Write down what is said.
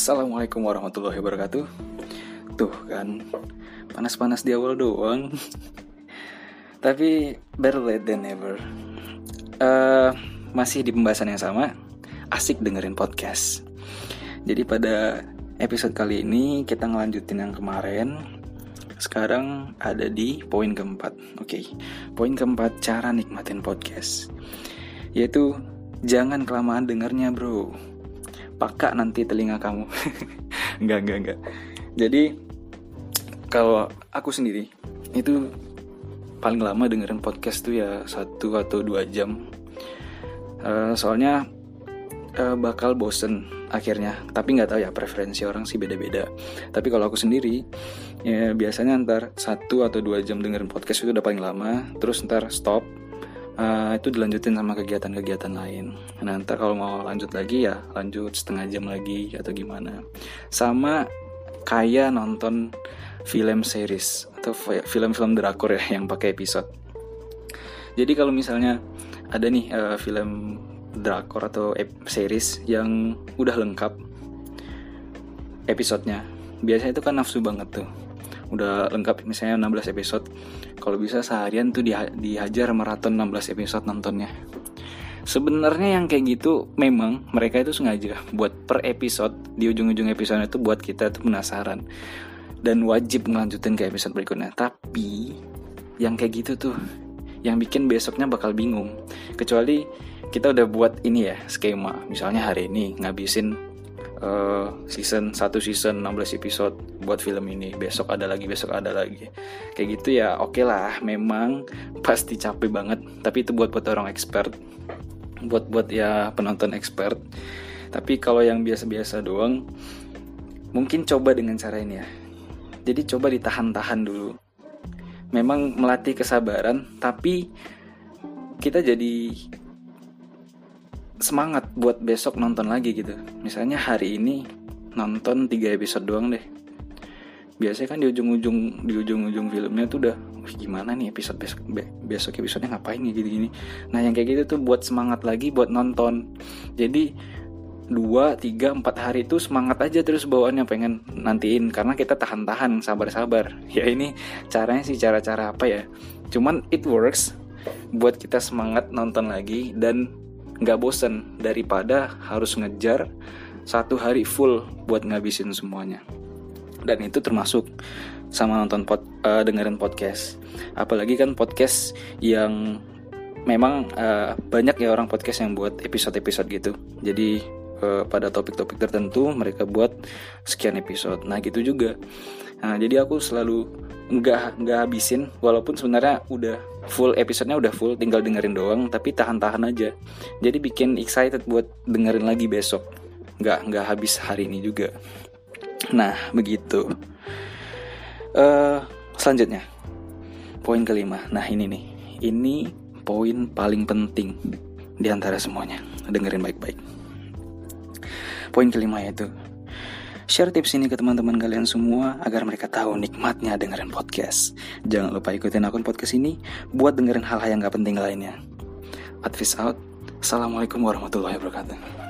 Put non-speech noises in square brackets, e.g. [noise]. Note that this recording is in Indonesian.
Assalamualaikum warahmatullahi wabarakatuh. Tuh kan Panas-panas di awal doang. [laughs] Tapi better late than never. Uh, Masih di pembahasan yang sama. Asik dengerin podcast. Jadi pada episode kali ini Kita ngelanjutin yang kemarin. Sekarang ada di poin keempat. Oke okay. Poin keempat cara nikmatin podcast. Yaitu Jangan kelamaan dengernya bro Pakak nanti telinga kamu. [laughs] Enggak, enggak, enggak Jadi Kalau aku sendiri Itu Paling lama dengerin podcast tuh ya Satu atau dua jam. Uh, Soalnya uh, Bakal bosen akhirnya. Tapi nggak tahu ya preferensi orang sih beda-beda. Tapi kalau aku sendiri ya Biasanya ntar satu atau dua jam dengerin podcast itu udah paling lama. Terus ntar stop uh, itu dilanjutin sama kegiatan-kegiatan lain. Ntar kalau mau lanjut lagi ya lanjut setengah jam lagi atau gimana. Sama kayak nonton film series atau film-film drakor ya yang pakai episode. Jadi kalau misalnya ada nih uh, film drakor atau series yang udah lengkap episodenya, biasanya itu kan nafsu banget tuh udah lengkap misalnya 16 episode. Kalau bisa seharian tuh dihajar maraton 16 episode nontonnya. Sebenarnya yang kayak gitu memang mereka itu sengaja buat per episode di ujung-ujung episode itu buat kita tuh penasaran dan wajib ngelanjutin ke episode berikutnya. Tapi yang kayak gitu tuh yang bikin besoknya bakal bingung. Kecuali kita udah buat ini ya skema. Misalnya hari ini ngabisin uh, season satu season 16 episode buat film ini. Besok ada lagi besok ada lagi. Kayak gitu ya oke okay lah. Memang [laughs] pasti capek banget. Tapi itu buat buat orang expert. Buat buat ya penonton expert. Tapi kalau yang biasa-biasa doang mungkin coba dengan cara ini ya. Jadi coba ditahan-tahan dulu. Memang melatih kesabaran tapi kita jadi semangat buat besok nonton lagi gitu. Misalnya hari ini nonton tiga episode doang deh. Biasanya kan di ujung-ujung di ujung-ujung filmnya tuh udah Wih, gimana nih episode besok be besok episodenya ngapain nih gini-gini? Nah yang kayak gitu tuh buat semangat lagi buat nonton. Jadi dua tiga empat hari itu semangat aja terus bawaannya pengen nantiin. Karena kita tahan-tahan sabar-sabar. [laughs] Ya ini caranya sih cara-cara apa ya? Cuman it works buat kita semangat nonton lagi dan nggak bosen daripada harus ngejar satu hari full buat ngabisin semuanya. Dan itu termasuk sama nonton pod, uh, dengerin podcast. Apalagi kan podcast yang memang uh, banyak ya orang podcast yang buat episode-episode gitu. Jadi uh, pada topik-topik tertentu mereka buat sekian episode. Nah gitu juga. Nah jadi aku selalu nggak nggak habisin walaupun sebenarnya udah full episodenya udah full tinggal dengerin doang tapi tahan-tahan aja. Jadi bikin excited buat dengerin lagi besok. Nggak nggak habis hari ini juga. Nah begitu. Uh, selanjutnya. Poin kelima. Nah ini nih. Ini poin paling penting di antara semuanya. Dengerin baik-baik. Poin kelima yaitu Share tips ini ke teman-teman kalian semua agar mereka tahu nikmatnya dengerin podcast. Jangan lupa ikutin akun podcast ini buat dengerin hal-hal yang gak penting lainnya. Advice out. Assalamualaikum warahmatullahi wabarakatuh.